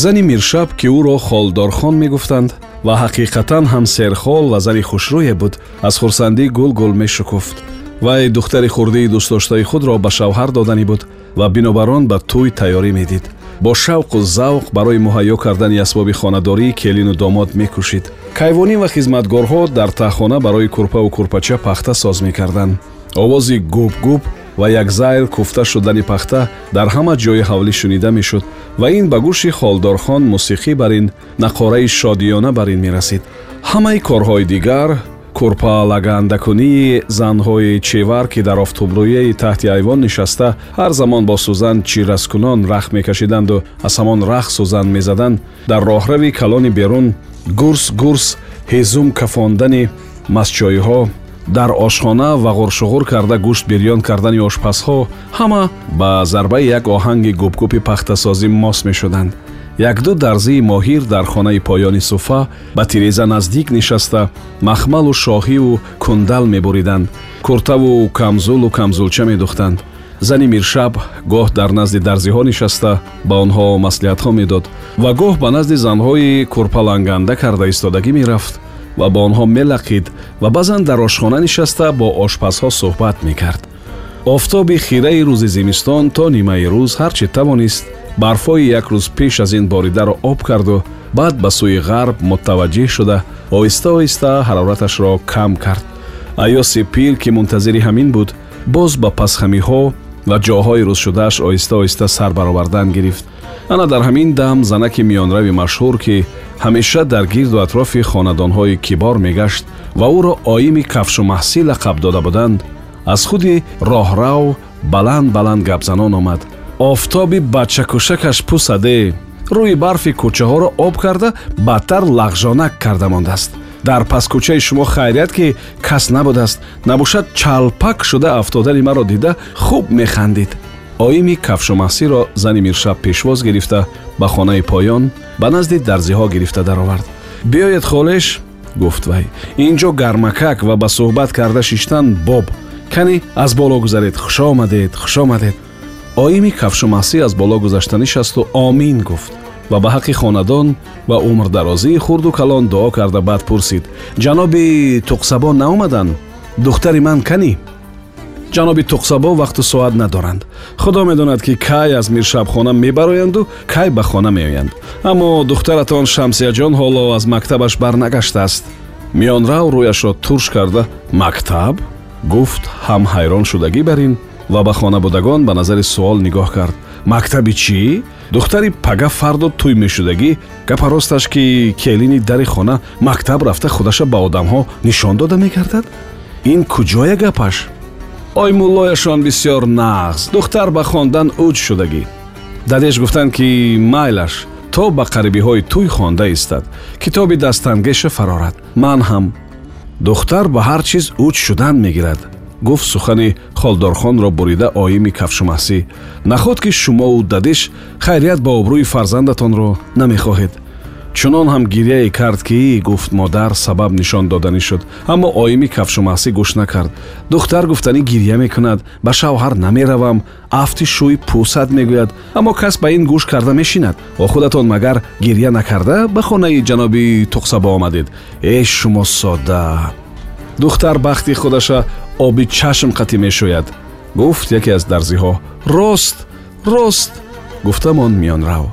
зани миршаб ки ӯро холдорхон мегуфтанд ва ҳақиқатан ҳам серхол ва зани хушрӯе буд аз хурсандӣ гул гул мешукуфт. вай духтари хурдии дӯстдоштаи худро ба шавҳар доданӣ буд ва бинобар он ба тӯй тайёрӣ медид. бо шавқу завқ барои муҳайё кардани асбоби хонадории келину домод мекӯшид кайвонӣ ва хизматгорҳо дар таҳхона барои курпаву курпача пахта соз мекарданд. овози губ губ ва як зайл куфта шудани пахта дар ҳама ҷои ҳавлӣ шунида мешуд ва ин ба гӯши холдорхон мусиқӣ бар ин нақораи шодиёна бар ин мерасид. Ҳамаи корҳои дигар курпа лагаандакунии занҳои чевар ки дар офтобрӯяи таҳти айвон нишаста ҳар замон бо сӯзан чираскунон рахс мекашиданду аз ҳамон рахсу зан мезаданд дар роҳрави калони берун гурс гурс ҳезум кафондани мастчойҳо дар ошхона вағуршуғур карда гӯшт бирён кардани ошпазҳо ҳама ба зарбаи як оҳанги губгупи пахтасозӣ мос мешуданд. Якду дарзии моҳир дар хонаи поёни суфа ба тиреза наздик нишаста махмалу шоҳиву кундал мебуриданд. Куртаву камзулу камзулча медухтанд. Зани миршаб гоҳ дар назди дарзиҳо нишаста ба онҳо маслиҳатҳо медод ва гоҳ ба назди занҳои курпаланганда карда истодагӣ мерафт ва бо онҳо мелақид ва баъзан дар ошхона нишаста бо ошпазҳо суҳбат мекард офтоби хираи рӯзи зимистон то нимаи рӯз ҳар чӣ тавонист барфҳои як рӯз пеш аз ин боридаро об карду баъд ба сӯи ғарб мутаваҷҷеҳ шуда оҳиста оҳиста ҳарораташро кам кард айёси пир ки мунтазири ҳамин буд боз ба пасхамиҳо ва ҷоҳои рӯзшудааш оҳиста оҳиста сар баровардан гирифт ана дар ҳамин дам занаки миёнрави машҳур ки ҳамеша дар гирду атрофи хонадонҳои кибор мегашт ва ӯро оими кафшу маҳсӣ лақаб дода буданд аз худи роҳрав баланд баланд гапзанон омад. Офтоби бачакушакаш пусаде рӯи барфи кӯчаҳоро об карда бадтар лағжонак карда мондааст. Дар паскӯчаи шумо хайрият ки кас набудааст набошад чалпак шуда афтодани маро дида хуб механдид оими кафшумаҳсиро зани миршаб пешвоз гирифта ба хонаи поён ба назди дарзиҳо гирифта даровард. Биёед холеш? гуфт вай ин ҷо гармакак ва ба суҳбат карда шиштан боб. Кани аз боло гузаред. Хушомадед хушомадед оими кафшумаҳсӣ аз боло гузашта нишасту омин гуфт ва ба ҳаққи хонадон ва умрдарозии хурду калон дуо карда баъд пурсид. Ҷаноби туқсабо наомаданд духтари ман канӣ ҷаноби туқсабо вақту соат надоранд. Худо медонад ки кай аз миршабхона мебароянду кай ба хона меоянд. Аммо духтаратон шамсияҷон ҳоло аз мактабаш барнагаштааст миёнрав рӯяшро турш карда мактаб? гуфт ҳам ҳайрон шудагӣ бар ин ва ба хонабудагон ба назари суол нигоҳ кард. Мактаби чӣ? Духтари пага фарду тӯй мешудагӣ гапа росташ ки келини дари хона мактаб рафта худаша ба одамҳо нишон дода мегардад. Ин куҷоя гапаш ой муллояшон бисёр нағз. Духтар ба хондан уҷ шудагӣ. Дадеш гуфтанд ки майлаш то ба қарибиҳои тӯй хонда истад. Китоби дастангеша фарорад ман ҳам духтар ба ҳар чиз уҷ шудан мегирад. Гуфт сухани холдорхонро бурида оими кафшумаҳсӣ. Наход ки шумову дадиш хайрият ба обрӯи фарзандатонро намехоҳед чунон ҳам гирьяе кард ки гуфт модар сабаб нишон доданӣ шуд. Аммо оими кафшумаҳсӣ гӯш накард. Духтар гуфтанӣ гирья мекунад. Ба шавҳар намеравам. Афти шӯй пӯсад мегӯяд. Аммо кас ба ин гӯш карда мешинад. О худатон магар гирья накарда ба хонаи ҷаноби туқсабо омадед. Э шумо сода духтар бахти худаша оби чашм қатӣ мешӯяд. Гуфт яке аз дарзиҳо. Рост! Рост гуфтамон миёнрав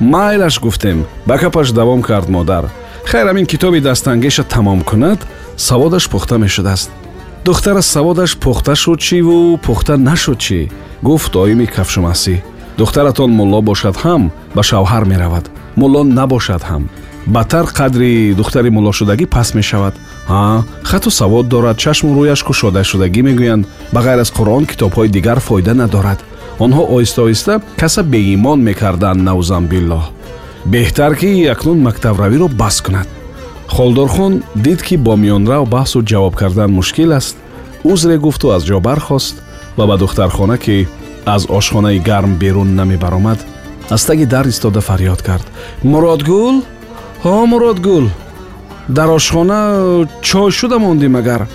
майлаш гуфтем ба капаш давом кард модар. Хайр ҳамин китоби дастангеша тамом кунад саводаш пухта мешудааст. Духтара саводаш пухта шуд чиву пухта нашуд чӣ? Гуфт оими кафшумаҳсӣ духтаратон мулло бошад ҳам ба шавҳар меравад. Мулло набошад ҳам. Бадтар қадри духтари муллошудагӣ паст мешавад. Ҳа хату савод дорад чашму рӯяш кушодашудагӣ мегӯянд. Ба ғайр аз қуръон китобҳои дигар фоида надорад онҳо оҳиста оҳиста каса беимон мекарданд наузамбиллоҳ. Беҳтар ки акнун мактабравиро бас кунад. Холдорхон дид ки бо миёнрав баҳсу ҷавоб кардан мушкил аст узре гуфту аз ҷо бархост ва ба духтархона ки аз ошхонаи гарм берун намебаромад аз таги дар истода фарёд кард. Муродгул? Ҳо муродгул! Дар ошхона чой шуда мондӣ магар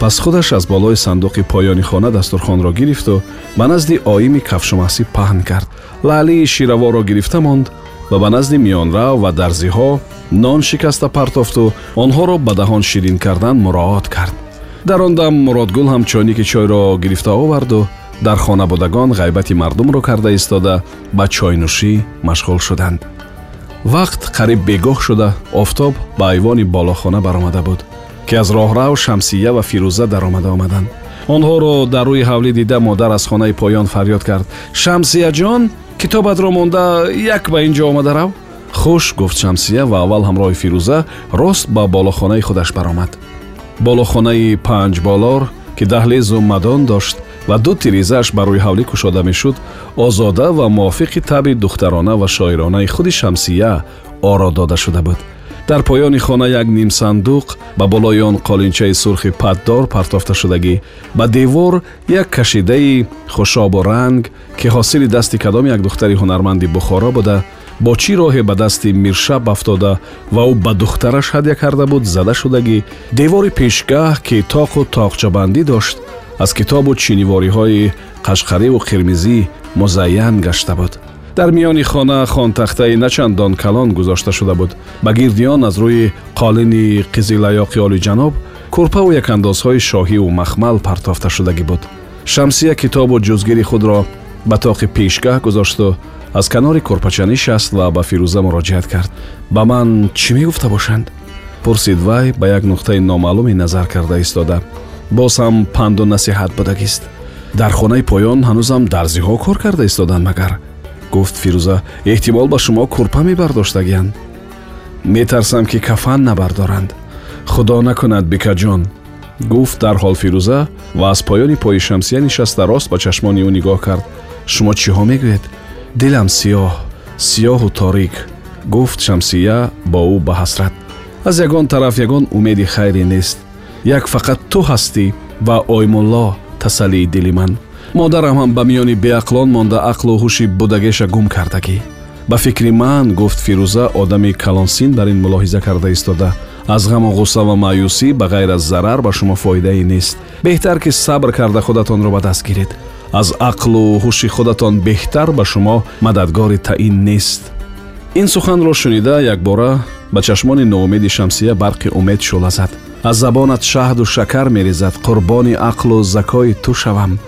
пас худаш аз болои сандуқи поёни хона дастурхонро гирифту ба назди оими кафшумаҳсӣ паҳн кард. Лаълии шираворро гирифта монд ва ба назди миёнрав ва дарзиҳо нон шикаста партофту онҳоро ба даҳон ширин кардан муроот кард. Дар он дам муродгул ҳам чойники чойро гирифта оварду дар хона будагон ғайбати мардумро карда истода ба чойнӯшӣ машғул шуданд. Вақт қариб бегоҳ шуда офтоб ба айвони болохона баромада буд ки аз роҳрав шамсия ва фирӯза даромада омаданд. Онҳоро дар рӯи ҳавлӣ дида модар аз хонаи поён фарёд кард. Шамсияҷон китобатро монда як ба ин ҷо омада рав хуш гуфт шамсия ва аввал ҳамроҳи фирӯза рост ба болохонаи худаш баромад. Болохонаи панҷболор ки даҳлезу мадон дошт ва ду тирезааш ба рӯи ҳавлӣ кушода мешуд озода ва мувофиқи таби духтарона ва шоиронаи худи шамсия оро дода шуда буд дар поёни хона як нимсандуқ ба болои он қолинчаи сурхи паддор партофташудагӣ ба девор як кашидаи хушобу ранг ки ҳосили дасти кадом як духтари ҳунарманди бухоро буда бо чӣ роҳе ба дасти миршаб афтода ва ӯ ба духтараш ҳадя карда буд зада шудагӣ? Девори пешгаҳ ки тоқу тоқчабандӣ дошт аз китобу чинивориҳои қашқариву қирмизӣ музайян гашта буд дар миёни хона хонтахтаи начандон калон гузошта шуда буд. Ба гирди он аз рӯи қолини қизилаёқи олиҷаноб курпаву якандозҳои шоҳиву махмал партофта шудагӣ буд. Шамсия китобу ҷузгири худро ба тоқи пешгаҳ гузошту аз канори курпача нишаст ва ба фирӯза муроҷиат кард. Ба ман чӣ мегуфта бошанд? Пурсид вай ба як нуқтаи номаълуме назар карда истода. Боз ҳам панду насиҳат будагист. Дар хонаи поён ҳанӯзам дарзиҳо кор карда истоданд магар гуфт фирӯза эҳтимол ба шумо курпа мебардоштагиянд метарсам ки кафан набардоранд. Худо накунад бикаҷон гуфт дарҳол фирӯза ва аз поёни пои шамсия нишаста рост ба чашмони ӯ нигоҳ кард. Шумо чиҳо мегӯед? Дилам сиёҳ сиёҳу торик гуфт шамсия бо ӯ ба ҳасрат. Аз ягон тараф ягон умеди хайре нест. Як фақат ту ҳастӣ ва оймулло тасаллии дили ман модарам ҳам ба миёни беақлон монда ақлу ҳуши будагеша гум кардагӣ ба фикри ман гуфт фирӯза одами калонсин дар ин мулоҳиза карда истода. Аз ғаму ғусса ва маъюсӣ ба ғайр аз зарар ба шумо фоидае нест. Беҳтар ки сабр карда худатонро ба даст гиред. Аз ақлу ҳуши худатон беҳтар ба шумо мададгори таъин нест. Ин суханро шунида якбора ба чашмони ноумеди шамсия барқи умед шӯла зад аз забонат шаҳду шакар мерезад. Қурбони ақлу закои ту шавам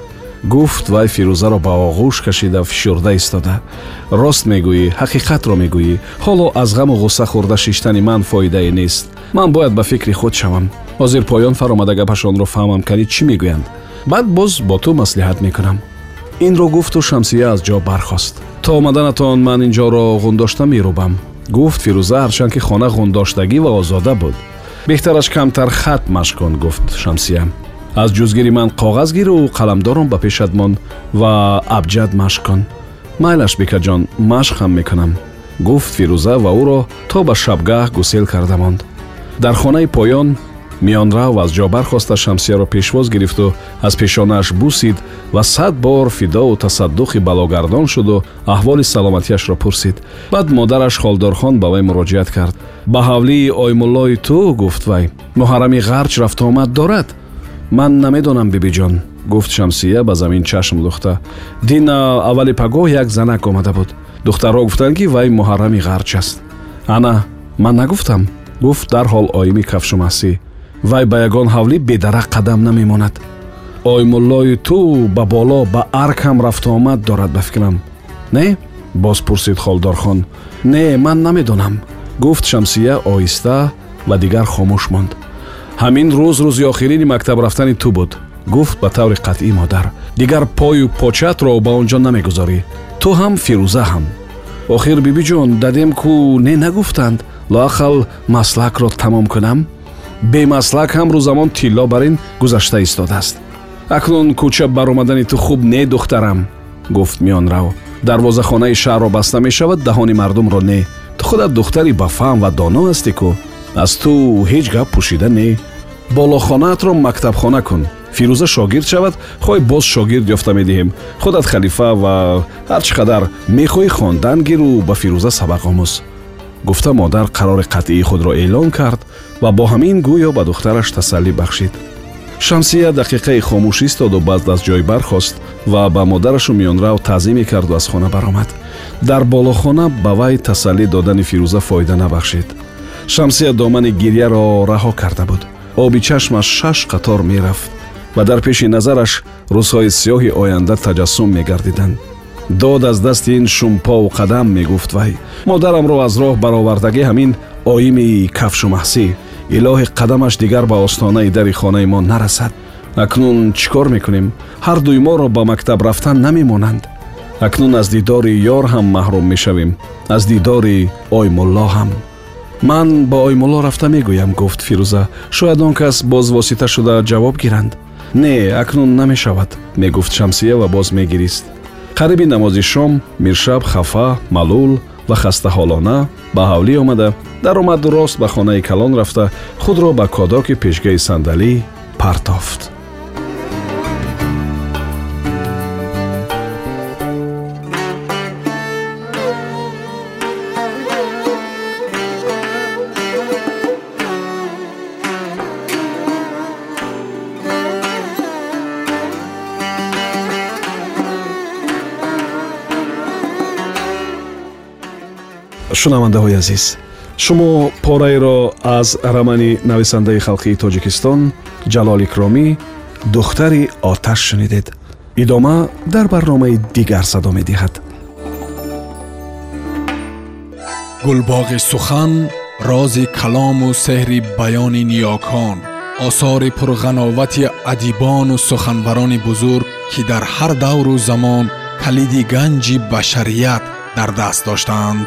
гуфт вай фирӯзаро ба оғӯш кашида фишурда истода рост мегӯӣ ҳақиқатро мегӯӣ ҳоло аз ғаму ғусса хӯрда шиштани ман фоидае нест ман бояд ба фикри худ шавам ҳозир поён фаромада гапашонро фаҳмам канӣ чӣ мегӯянд баъд боз бо ту маслиҳат мекунам инро гуфту шамсия аз ҷо бархост то омаданатон ман ин ҷоро ғундошта мерӯбам гуфт фирӯза ҳарчанд ки хона ғундоштагӣ ва озода буд беҳтараш камтар хат машқ кун гуфт шамсия аз ҷузгири ман коғаз гиру қаламдором ба пешат мон ва абҷад машқ кун. Майлаш бикаҷон машқ ҳам мекунам. Гуфт фирӯза ва ӯро то ба шабгаҳ гусел карда монд. Дар хонаи поён миёнрав аз ҷо бархоста шамсияро пешвоз гирифту аз пешонааш бусид ва сад бор фидоу тасаддуқи балогардон шуду аҳволи саломатиашро пурсид. Баъд модараш холдорхон ба вай муроҷиат кард. Ба ҳавлии оймуллои ту гуфт вай муҳаррами ғарч рафтуомад дорад ман намедонам бибиҷон гуфт шамсия ба замин чашм духта. Дина аввали пагоҳ як занак омада буд. Духтарҳо гуфтанд ки вай муҳаррами ғарч аст ана ман нагуфтам гуфт дарҳол оими кафшумасӣ вай ба ягон ҳавлӣ бедарак қадам намемонад. Оймуллои ту ба боло ба арк ҳам рафтуомад дорад ба фикрам. Не? Боз пурсид холдорхон. Не ман намедонам гуфт шамсия оҳиста ва дигар хомӯш монд ҳамин рӯз рӯзи охирини мактаб рафтани ту буд. Гуфт ба таври қатъӣ модар дигар пою початро ба он ҷо намегузорӣ ту ҳам фирӯза ҳам охир бибиҷон дадем ку не нагуфтанд лоақал маслакро тамом кунам? Бемаслак ҳам рӯзамон тилло бар ин гузашта истодааст. Акнун кӯча баромадани ту хуб не духтарам гуфт миёнрав дарвозахонаи шаҳрро баста мешавад доҳони мардумро не. Ту худат духтари бафаҳм ва доно ҳастӣ ку аз ту ҳеҷ гап пӯшида не. Болохонаатро мактабхона кун. Фирӯза шогирд шавад хоҳӣ боз шогирд ёфта медиҳем. Худат халифа ва ҳар чӣ қадар мехоҳӣ хондан гиру ба фирӯза сабақ омӯз. Гуфта модар қарори қатъии худро эълон кард ва бо ҳамин гӯё ба духтараш тасаллӣ бахшид. Шамсия дақиқаи хомӯш истоду баъд аз ҷой бархост ва ба модарашу миёнрав таъзиме карду аз хона баромад. Дар болохона ба вай тасаллӣ додани фирӯза фоида набахшид шамсия домани гирьяро раҳо карда буд. Оби чашмаш шаш қатор мерафт ва дар пеши назараш рӯзҳои сиёҳи оянда таҷассум мегардиданд. Дод аз дасти ин шумпову қадам мегуфт вай. Модарамро аз роҳ баровардагӣ ҳамин оими кафшу маҳсӣ илоҳи қадамаш дигар ба остонаи дари хонаи мо нарасад. Акнун чӣ кор мекунем ҳардуи моро ба мактаб рафтан намемонанд. Акнун аз дидори ёр ҳам маҳрум мешавем. Аз дидори оймулло ҳам ман ба оймулло рафта мегӯям гуфт фирӯза. Шояд он кас боз восита шуда ҷавоб гиранд. Не акнун намешавад мегуфт шамсия ва боз мегирист. Қариби намози шом миршаб хафа малул ва хастаҳолона ба ҳавлӣ омада даромаду рост ба хонаи калон рафта худро ба кодоки пешгаи сандалӣ партофт шунавандаҳои азиз. Шумо пораеро аз рамани нависандаи халқии тоҷикистон ҷалол икромӣ духтари оташ шунидед. Идома дар барномаи дигар садо медиҳад. Гулбоғи сухан рози калому сеҳри баёни ниёкон осори пурғановати адибону суханбарони бузург ки дар ҳар давру замон калиди ганҷи башарият дар даст доштаанд